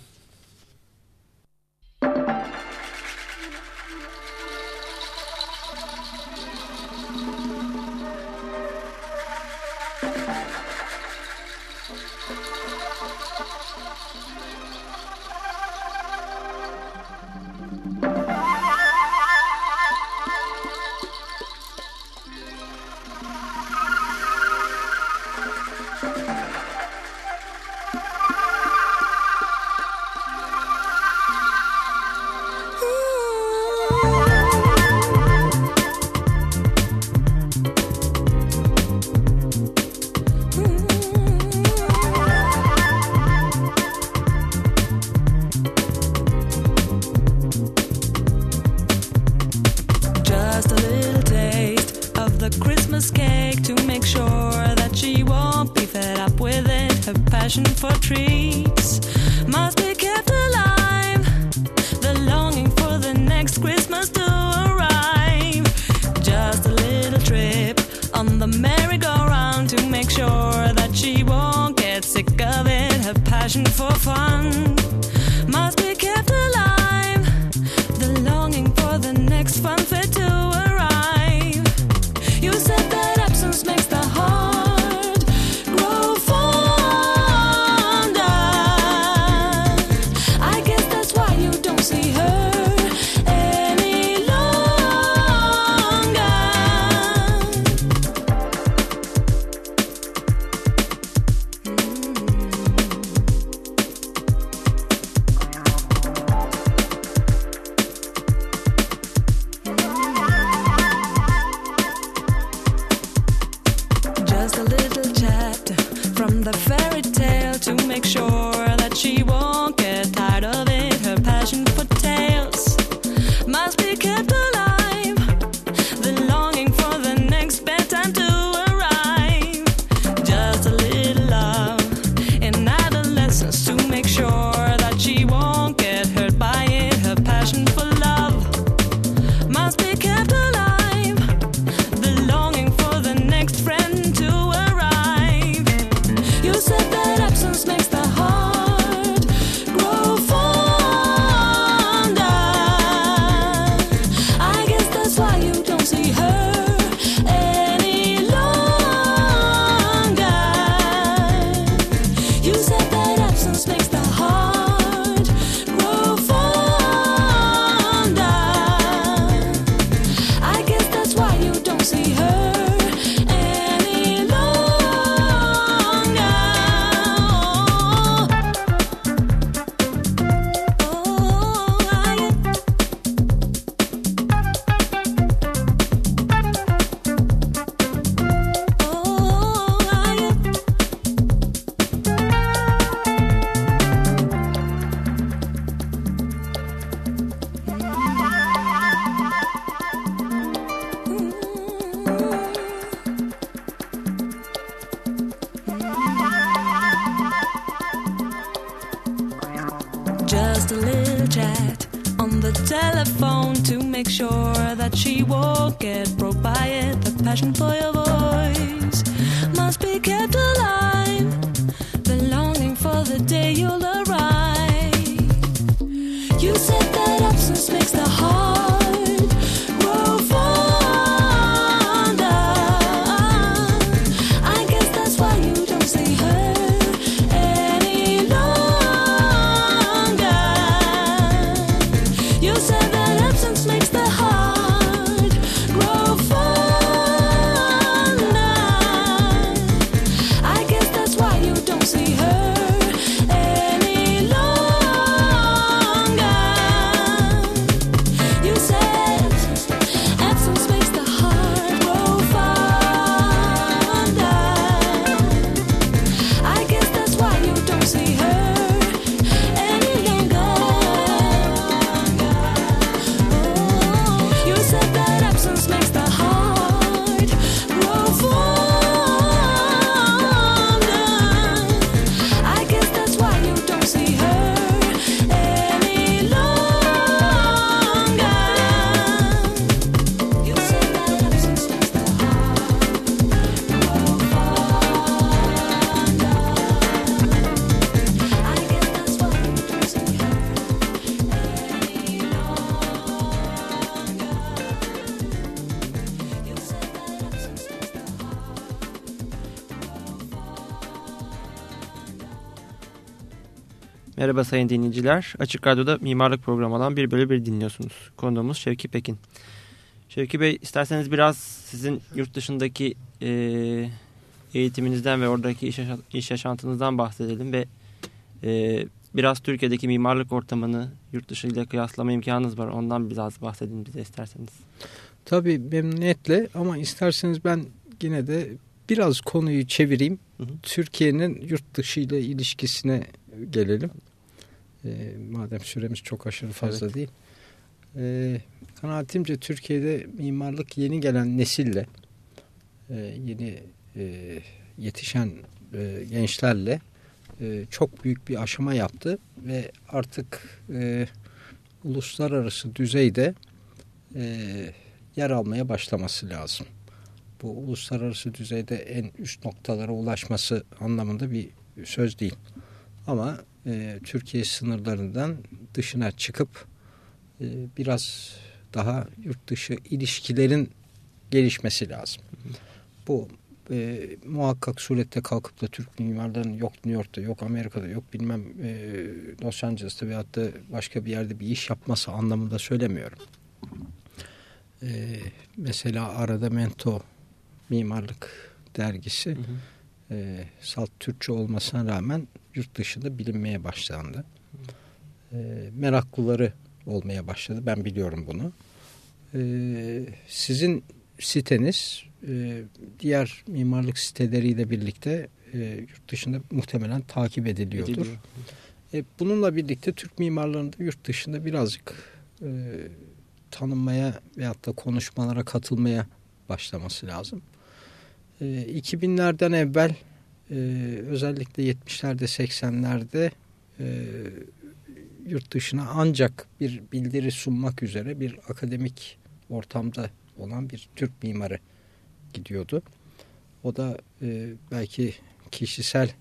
Her passion for treats must be kept alive. The longing for the next Christmas to arrive. Just a little trip on the merry-go-round to make sure that she won't get sick of it. Her passion for fun Merhaba sayın dinleyiciler. Açık Radyo'da mimarlık programı olan bir bölü bir dinliyorsunuz. Konuğumuz Şevki Pekin. Şevki Bey isterseniz biraz sizin yurt dışındaki e, eğitiminizden ve oradaki iş, yaşa- iş yaşantınızdan bahsedelim ve e, biraz Türkiye'deki mimarlık ortamını yurt dışı ile kıyaslama imkanınız var. Ondan biraz bahsedin bize isterseniz. Tabii memnuniyetle ama isterseniz ben yine de biraz konuyu çevireyim. Türkiye'nin yurt dışı ile ilişkisine gelelim. Ee, madem süremiz çok aşırı fazla değil. Ee, kanaatimce Türkiye'de mimarlık yeni gelen nesille, e, yeni e, yetişen e, gençlerle e, çok büyük bir aşama yaptı ve artık e, uluslararası düzeyde e, yer almaya başlaması lazım. Bu uluslararası düzeyde en üst noktalara ulaşması anlamında bir söz değil. Ama e, Türkiye sınırlarından dışına çıkıp e, biraz daha yurt dışı ilişkilerin gelişmesi lazım. Bu e, muhakkak surette kalkıp da Türk mimarların yok New York'ta, yok Amerika'da, yok bilmem e, Los Angeles'ta veyahut da başka bir yerde bir iş yapması anlamında söylemiyorum. E, mesela arada Mento Mimarlık Dergisi Hı hı. E, salt Türkçe olmasına rağmen yurt dışında bilinmeye başlandı. E, meraklıları olmaya başladı. Ben biliyorum bunu. E, sizin siteniz e, diğer mimarlık siteleriyle birlikte e, yurt dışında muhtemelen takip ediliyordur. Ediliyor. E, bununla birlikte Türk mimarlarının da yurt dışında birazcık e, tanınmaya veyahut da konuşmalara katılmaya başlaması lazım. E, 2000'lerden evvel e, özellikle 70'lerde 80'lerde e, yurt dışına ancak bir bildiri sunmak üzere bir akademik ortamda olan bir Türk mimarı gidiyordu. O da e, belki kişisel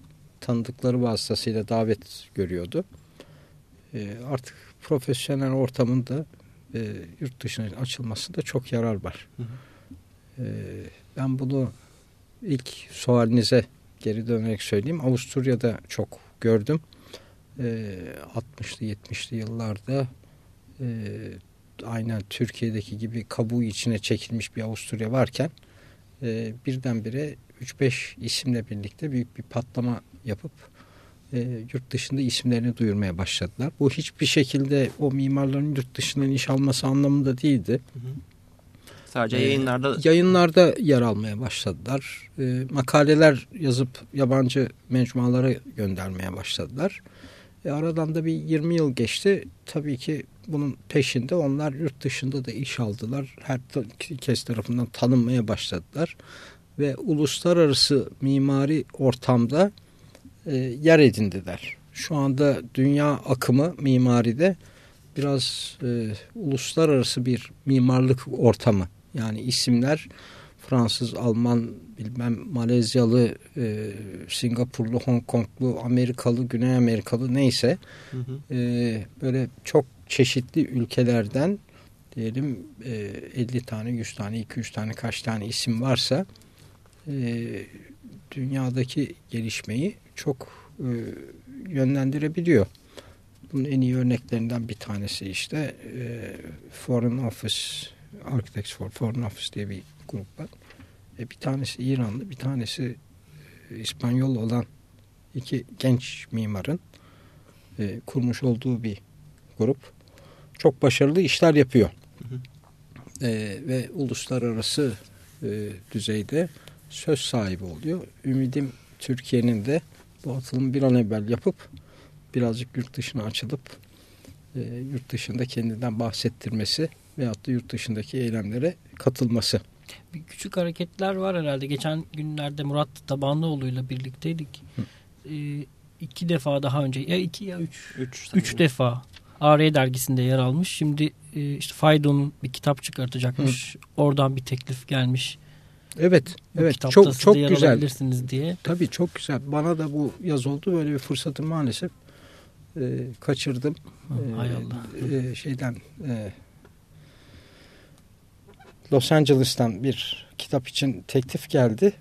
tanıdıkları vasıtasıyla davet görüyordu. E, artık profesyonel ortamında e, yurt dışına açılmasında çok yarar var. Hı hı. E, ben bunu ilk sualinize geri dönerek söyleyeyim. Avusturya'da çok gördüm. E, 60'lı 70'li yıllarda e, aynen Türkiye'deki gibi kabuğu içine çekilmiş bir Avusturya varken e, birdenbire 3-5 isimle birlikte büyük bir patlama yapıp e, yurt dışında isimlerini duyurmaya başladılar. Bu hiçbir şekilde o mimarların yurt dışından iş alması anlamında değildi. Sadece Ee, yayınlarda Yayınlarda yer almaya başladılar. E, makaleler yazıp yabancı mecmualara göndermeye başladılar. E, aradan da bir 20 yıl geçti. Tabii ki bunun peşinde onlar yurt dışında da iş aldılar. Herkes tarafından tanınmaya başladılar. Ve uluslararası mimari ortamda e, yer edindiler. Şu anda dünya akımı mimaride biraz e, uluslararası bir mimarlık ortamı. Yani isimler Fransız, Alman, bilmem Malezyalı, e, Singapurlu, Hong Konglu, Amerikalı, Güney Amerikalı neyse Hı hı. e, böyle çok çeşitli ülkelerden diyelim e, 50 tane, 100 tane, 200 tane kaç tane isim varsa e, dünyadaki gelişmeyi çok e, yönlendirebiliyor. Bunun en iyi örneklerinden bir tanesi işte e, Foreign Office, Architects for Foreign Office diye bir grup var. E, bir tanesi İranlı, bir tanesi e, İspanyol olan iki genç mimarın e, kurmuş olduğu bir grup. Çok başarılı işler yapıyor. Hı hı. E, ve uluslararası e, düzeyde söz sahibi oluyor. Ümidim Türkiye'nin de bu atılımı bir an evvel yapıp birazcık yurt dışına açılıp e, yurt dışında kendinden bahsettirmesi veyahut da yurt dışındaki eylemlere katılması. Bir küçük hareketler var herhalde. Geçen günlerde Murat Tabanlıoğlu'yla birlikteydik. Ee, iki defa daha önce ya iki ya üç. Üç, Üç defa AR dergisinde yer almış. Şimdi e, işte Faydo'nun bir kitap çıkartacakmış. Oradan bir teklif gelmiş. Evet, Bu evet çok çok güzel. diye. Tabii çok güzel. Bana da bu yaz oldu. Böyle bir fırsatı maalesef e, kaçırdım. Hı, Ee, hay Allah. e, şeyden e, Los Angeles'tan bir kitap için teklif geldi.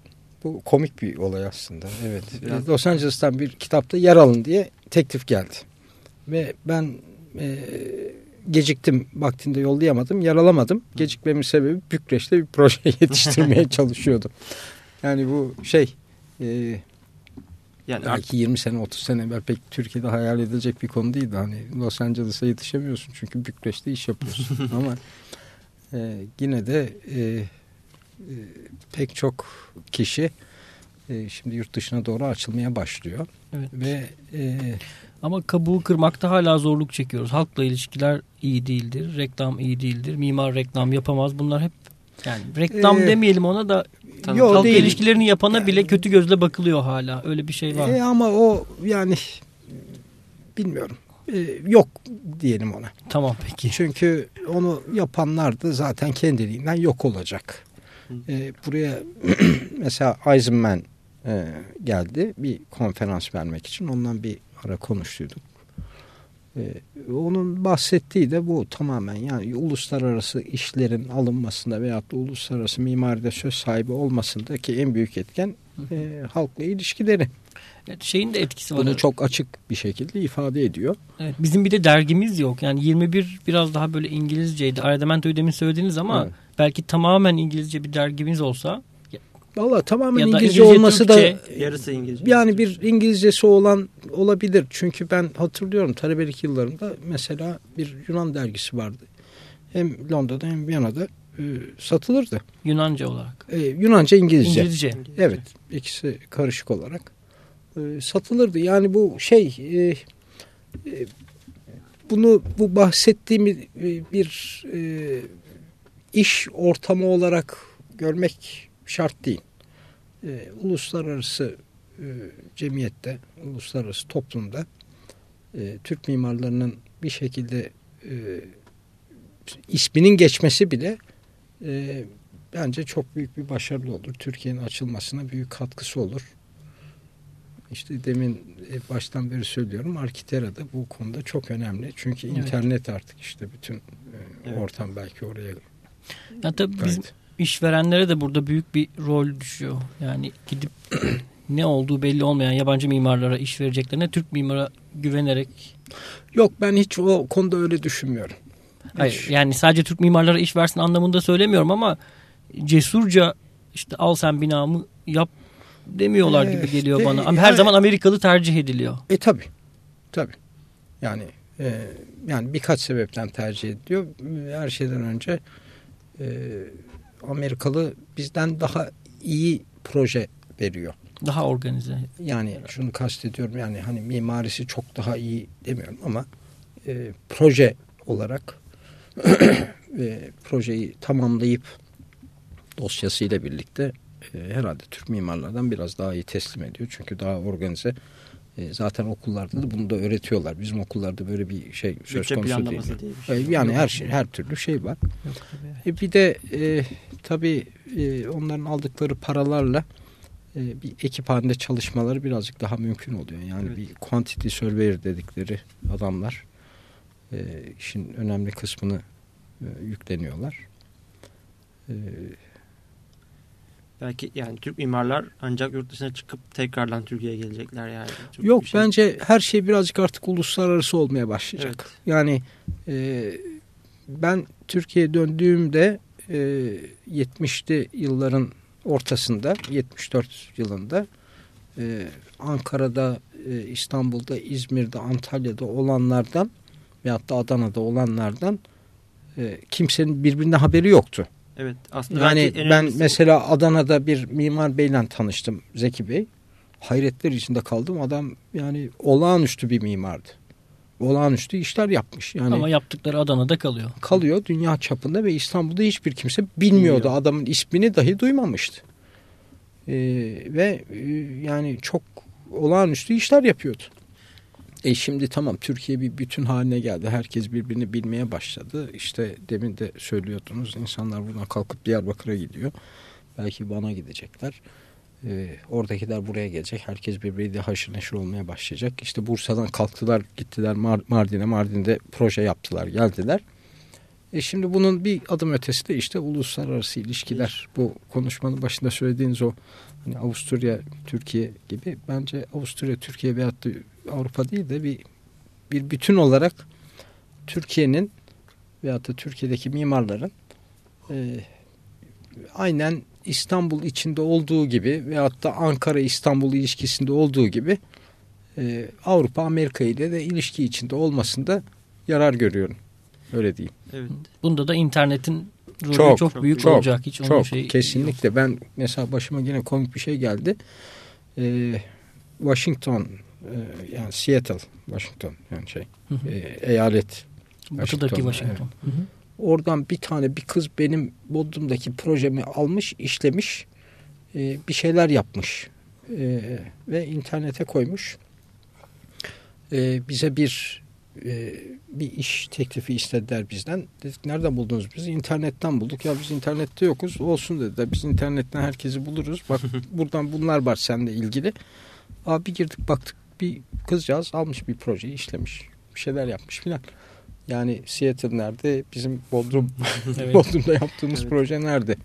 Bu komik bir olay aslında. Evet. Los Angeles'tan bir kitapta yer alın diye teklif geldi. Ve ben e, geciktim. Vaktinde yollayamadım. Yer alamadım. Gecikmemin sebebi Bükreş'te bir proje [LAUGHS] yetiştirmeye [LAUGHS] çalışıyordum. Yani bu şey e, Yani artık belki 20 sene 30 sene evvel pek Türkiye'de hayal edilecek bir konu değildi. Hani Los Angeles'a yetişemiyorsun çünkü Bükreş'te iş yapıyorsun. [LAUGHS] Ama e, yine de e, e, pek çok kişi e, şimdi yurt dışına doğru açılmaya başlıyor. Evet. Ve e, Ama kabuğu kırmakta hala zorluk çekiyoruz. Halkla ilişkiler iyi değildir. Reklam iyi değildir. Mimar reklam yapamaz. Bunlar hep yani reklam Ee, demeyelim ona da Tabii. Yo, halkla değil. ilişkilerini yapana bile kötü gözle bakılıyor hala. Öyle bir şey var. e, ama o yani bilmiyorum. E, yok diyelim ona. Tamam peki. Çünkü onu yapanlar da zaten kendiliğinden yok olacak. E, buraya [CLEARS THROAT] mesela Eisenman e, geldi bir konferans vermek için. Ondan bir ara konuştuyduk. E, onun bahsettiği de bu tamamen yani uluslararası işlerin alınmasında veyahut da uluslararası mimaride söz sahibi olmasındaki en büyük etken e, halkla ilişkileri. Evet, şeyin de etkisi var. Bunu çok açık bir şekilde ifade ediyor. Evet, bizim bir de dergimiz yok. Yani 21 biraz daha böyle İngilizceydi. Ardemento'yu demin söylediniz ama Evet. belki tamamen İngilizce bir dergimiz olsa Valla tamamen Ya İngilizce, İngilizce, olması Türkçe. da yarısı İngilizce. yani bir İngilizcesi olan olabilir. Çünkü ben hatırlıyorum talebelik yıllarımda mesela bir Yunan dergisi vardı. Hem Londra'da hem Viyana'da e, satılırdı. Yunanca olarak. E, Yunanca İngilizce. İngilizce. Evet ikisi karışık olarak e, satılırdı. Yani bu şey e, e, bunu bu bahsettiğim e, bir e, iş ortamı olarak görmek şart değil. E, uluslararası e, cemiyette, uluslararası toplumda e, Türk mimarlarının bir şekilde e, isminin geçmesi bile e, bence çok büyük bir başarılı olur. Türkiye'nin açılmasına büyük katkısı olur. İşte demin e, baştan beri söylüyorum Arkitera da bu konuda çok önemli. Çünkü Evet. internet artık işte bütün e, Evet. ortam belki oraya Ya tabii bizim kaydı. işverenlere de burada büyük bir rol düşüyor. Yani gidip [CLEARS THROAT] ne olduğu belli olmayan yabancı mimarlara iş vereceklerine Türk mimara güvenerek Yok ben hiç o konuda öyle düşünmüyorum. hayır, Hiç. yani sadece Türk mimarlara iş versin anlamında söylemiyorum ama cesurca işte al sen binamı yap demiyorlar gibi Evet, geliyor de- bana. Ama her yani- zaman Amerikalı tercih ediliyor. E tabi. Tabi. Yani e, yani birkaç sebepten tercih ediliyor. Her şeyden önce e, Amerikalı bizden daha iyi proje veriyor. Daha organize. Yani şunu kastediyorum yani hani mimarisi çok daha iyi demiyorum ama e, proje olarak ve [CLEARS THROAT] projeyi tamamlayıp dosyasıyla birlikte e, herhalde Türk mimarlardan biraz daha iyi teslim ediyor. Çünkü daha organize E, zaten okullarda da bunu da öğretiyorlar. Bizim okullarda böyle bir şey söz Bütçe konusu değil. diye bir şey. E, Yani her şey, her türlü şey var. Yok tabii. E bir de e, tabii e, onların aldıkları paralarla e, bir ekip halinde çalışmaları birazcık daha mümkün oluyor. Yani Evet. bir quantity surveyor dedikleri adamlar e, işin önemli kısmını e, yükleniyorlar. E, Belki yani Türk mimarlar ancak yurt dışına çıkıp tekrardan Türkiye'ye gelecekler yani. Çok yok şey- bence her şey birazcık artık uluslararası olmaya başlayacak. Evet. Yani e, ben Türkiye'ye döndüğümde e, 70'li yılların ortasında 74 yılında e, Ankara'da, e, İstanbul'da, İzmir'de, Antalya'da olanlardan veyahut da Adana'da olanlardan e, kimsenin birbirine haberi yoktu. Evet. Aslında Yani ben önemlisi- mesela Adana'da bir mimar beyle tanıştım Zeki Bey. Hayretler içinde kaldım. Adam yani olağanüstü bir mimardı. Olağanüstü işler yapmış. Yani Ama yaptıkları Adana'da kalıyor. kalıyor dünya çapında ve İstanbul'da hiçbir kimse bilmiyordu. Bilmiyor. Adamın ismini dahi duymamıştı. Ee, ve e, yani çok olağanüstü işler yapıyordu. E şimdi tamam Türkiye bir bütün haline geldi. Herkes birbirini bilmeye başladı. İşte demin de söylüyordunuz insanlar buradan kalkıp Diyarbakır'a gidiyor. Belki bana gidecekler. Ee, oradakiler buraya gelecek. Herkes birbiriyle haşır neşir olmaya başlayacak. İşte Bursa'dan kalktılar gittiler Mar- Mardin'e. Mardin'de proje yaptılar geldiler. E şimdi bunun bir adım ötesi de işte uluslararası ilişkiler. Bu konuşmanın başında söylediğiniz o hani Avusturya, Türkiye gibi bence Avusturya, Türkiye veyahut da Avrupa değil de bir bir bütün olarak Türkiye'nin veyahut da Türkiye'deki mimarların e, aynen İstanbul içinde olduğu gibi veyahut da Ankara İstanbul ilişkisinde olduğu gibi e, Avrupa Amerika ile de ilişki içinde olmasında yarar görüyorum. Öyle diyeyim. Evet. Bunda da internetin rolü Çok, çok, büyük çok, olacak. Hiç Çok şey kesinlikle ben mesela başıma yine komik bir şey geldi. Ee, Washington e, yani Seattle Washington yani şey Hı hı. e, eyalet Batıdaki Washington, Washington. Hı hı. oradan bir tane bir kız benim Bodrum'daki projemi almış işlemiş e, bir şeyler yapmış E, ve internete koymuş E, bize bir e, bir iş teklifi istediler bizden. Dedik nereden buldunuz bizi? İnternetten bulduk. Ya biz internette yokuz. Olsun dediler. Biz internetten herkesi buluruz. Bak buradan bunlar var seninle ilgili. Abi girdik baktık bir kızcağız almış bir projeyi işlemiş. Bir şeyler yapmış filan. Yani Seattle nerede? Bizim Bodrum [LAUGHS] Evet. Bodrum'da yaptığımız Evet. proje nerede?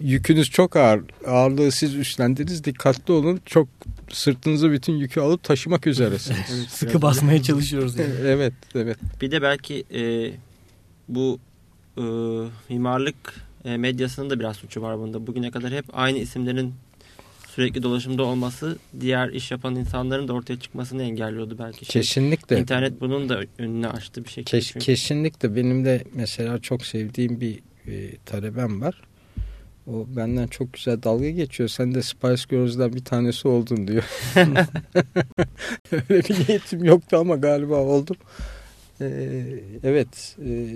Yükünüz çok ağır. Ağırlığı siz üstlendiniz. Dikkatli olun. Çok sırtınıza bütün yükü alıp taşımak üzeresiniz. [LAUGHS] Evet, Sıkı basmaya çalışıyoruz. Yani. [LAUGHS] evet, evet. Bir de belki e, bu e, mimarlık e, medyasının da biraz suçu var bunda. Bugüne kadar hep aynı isimlerin sürekli dolaşımda olması diğer iş yapan insanların da ortaya çıkmasını engelliyordu belki. Şey, Kesinlikle. İnternet bunun da önünü açtı bir şekilde. Kes- çünkü. kesinlikle benim de mesela çok sevdiğim bir e, talebem var. O benden çok güzel dalga geçiyor. Sen de Spice Girls'dan bir tanesi oldun diyor. [LAUGHS] Öyle bir niyetim yoktu ama galiba oldum. Ee, evet. e,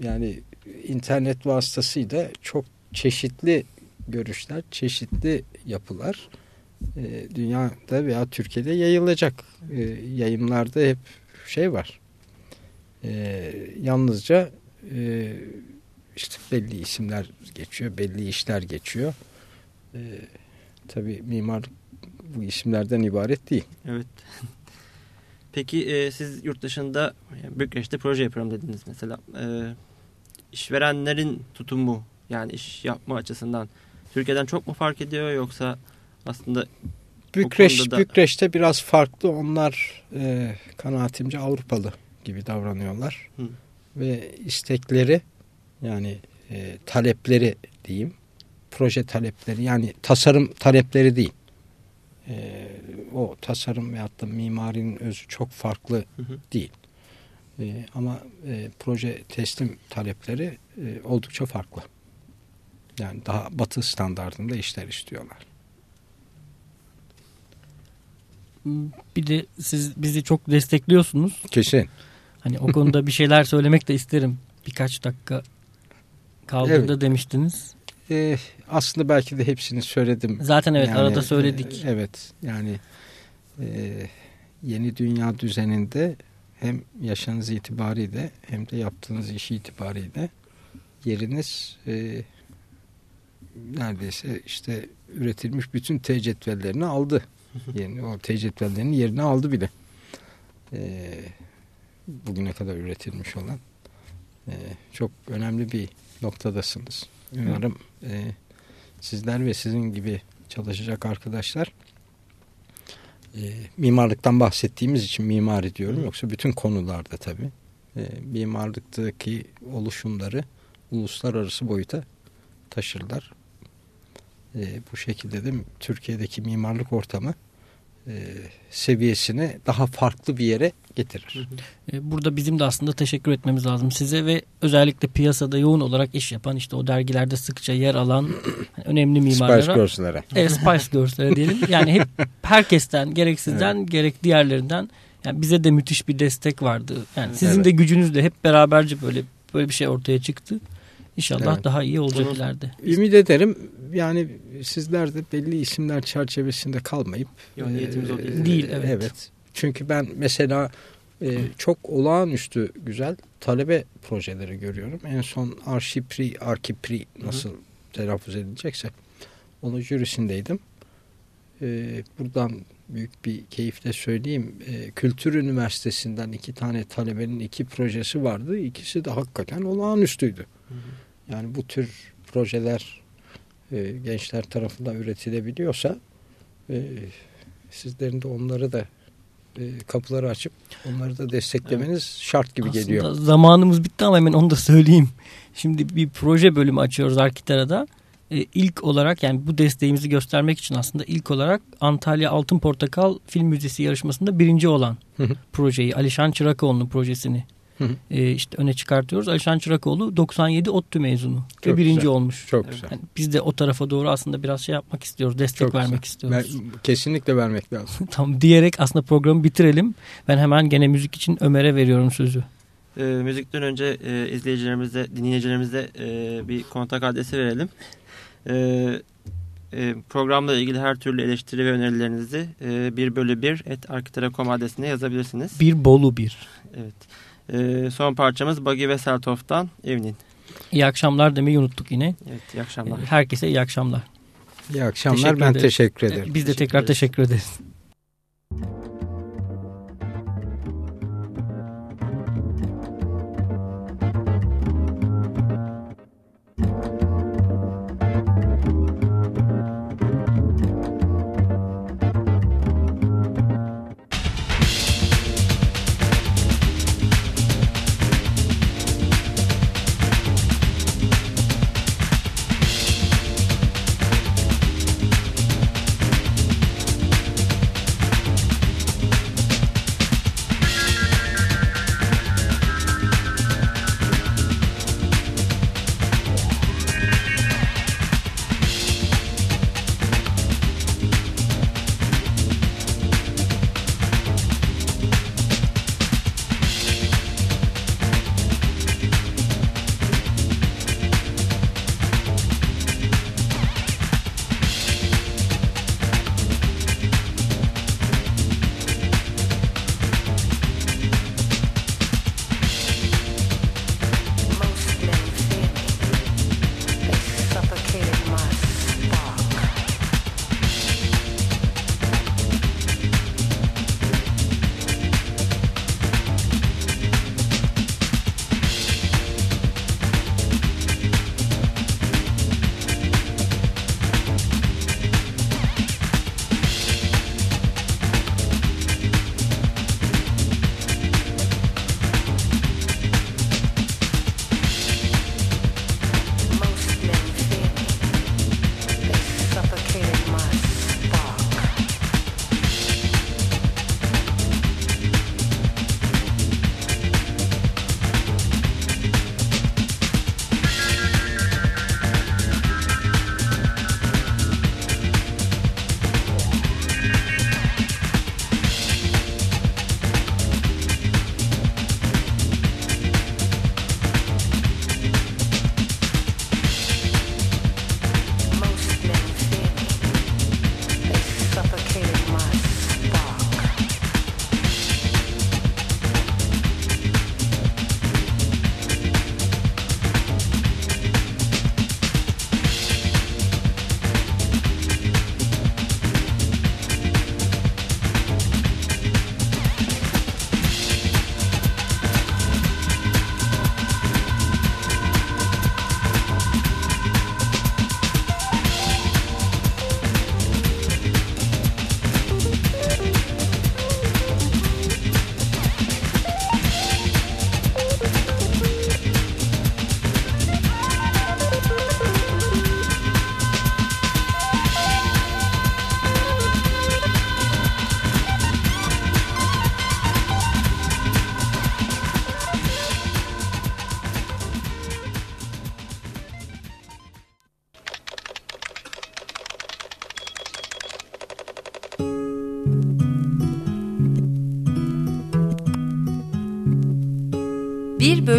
yani internet vasıtasıyla çok çeşitli görüşler, çeşitli yapılar e, dünyada veya Türkiye'de yayılacak. E, yayınlarda hep şey var. E, yalnızca e, işte belli isimler geçiyor, belli işler geçiyor. E, tabii mimar bu isimlerden ibaret değil. Evet. [LAUGHS] Peki e, siz yurt dışında yani Bükreş'te proje yapıyorum dediniz mesela. E, işverenlerin tutumu yani iş yapma açısından Türkiye'den çok mu fark ediyor yoksa aslında Bükreş, da- Bükreş'te biraz farklı. Onlar e, kanaatimce Avrupalı gibi davranıyorlar. Hı. Ve istekleri yani e, talepleri diyeyim. Proje talepleri yani tasarım talepleri değil. E, o tasarım veyahut da mimarinin özü çok farklı Hı hı. değil. E, ama e, proje teslim talepleri e, oldukça farklı. Yani daha batı standartında işler istiyorlar. Bir de siz bizi çok destekliyorsunuz. Kesin. Hani o konuda bir şeyler söylemek de isterim. Birkaç dakika kaldığında Evet. demiştiniz. Ee, aslında belki de hepsini söyledim. Zaten evet Yani, arada söyledik. e, evet yani e, yeni dünya düzeninde hem yaşınız itibariyle hem de yaptığınız iş itibariyle yeriniz e, neredeyse işte üretilmiş bütün T cetvellerini aldı. [LAUGHS] Yani o T cetvellerinin yerini aldı bile. E, bugüne kadar üretilmiş olan e, çok önemli bir noktadasınız. Umarım e, sizler ve sizin gibi çalışacak arkadaşlar e, mimarlıktan bahsettiğimiz için mimari diyorum. Yoksa bütün konularda tabii. E, mimarlıktaki oluşumları uluslararası boyuta taşırlar. E, bu şekilde de Türkiye'deki mimarlık ortamı e, seviyesini daha farklı bir yere getirir. E, Burada bizim de aslında teşekkür etmemiz lazım size ve özellikle piyasada yoğun olarak iş yapan işte o dergilerde sıkça yer alan hani önemli mimarlara. Spice Girls'lere. Evet, Spice Girls'lere diyelim. Yani hep herkesten gerek sizden gerek diğerlerinden yani bize de müthiş bir destek vardı. Yani sizin Evet. de gücünüzle hep beraberce böyle böyle bir şey ortaya çıktı. İnşallah Evet. daha iyi olacak Bunu- ileride. Ümit ederim yani sizler de belli isimler çerçevesinde kalmayıp Yok, niyetimiz o değil. e, Değil, evet. Çünkü ben mesela e, çok olağanüstü güzel talebe projeleri görüyorum. En son Arşipri, Arkipri nasıl telaffuz edilecekse onun jürisindeydim. E, buradan büyük bir keyifle söyleyeyim. E, Kültür Üniversitesi'nden iki tane talebenin iki projesi vardı. İkisi de hakikaten olağanüstüydü. Yani bu tür projeler e, gençler tarafından üretilebiliyorsa e, sizlerin de onları da kapıları açıp onları da desteklemeniz şart gibi Aslında geliyor. zamanımız bitti ama hemen onu da söyleyeyim. Şimdi bir proje bölümü açıyoruz Arkitera'da. Ee, ilk olarak yani bu desteğimizi göstermek için aslında ilk olarak Antalya Altın Portakal Film Müzesi yarışmasında birinci olan Hı hı. projeyi Alişan Çırakoğlu'nun projesini Hı hı. e, işte öne çıkartıyoruz. Alişan Çırakoğlu 97 ODTÜ mezunu ve Çok birinci güzel. olmuş. Çok Evet. güzel. Yani biz de o tarafa doğru aslında biraz şey yapmak istiyoruz. Destek Çok vermek güzel. Ben, istiyoruz. kesinlikle vermek lazım. [LAUGHS] Tam diyerek aslında programı bitirelim. Ben hemen gene müzik için Ömer'e veriyorum sözü. E, müzikten önce e, izleyicilerimize, dinleyicilerimize e, bir kontak adresi verelim. E, e, programla ilgili her türlü eleştiri ve önerilerinizi e, 1 bölü 1 et arkitera.com adresine yazabilirsiniz. Bir Bolu bir. Evet. E, son parçamız Bagi ve Seltof'tan Evnin. İyi akşamlar demeyi unuttuk yine. Evet, iyi akşamlar. Herkese iyi akşamlar. İyi akşamlar. Teşekkür ben ederiz. teşekkür ederim. Biz de tekrar ederiz. teşekkür ederiz.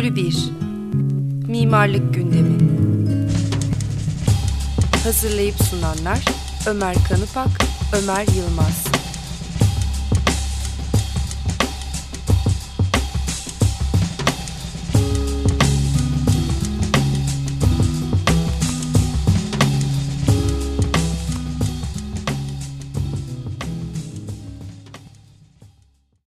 Bölü 1 Mimarlık Gündemi. Hazırlayıp sunanlar Ömer Kanıpak, Ömer Yılmaz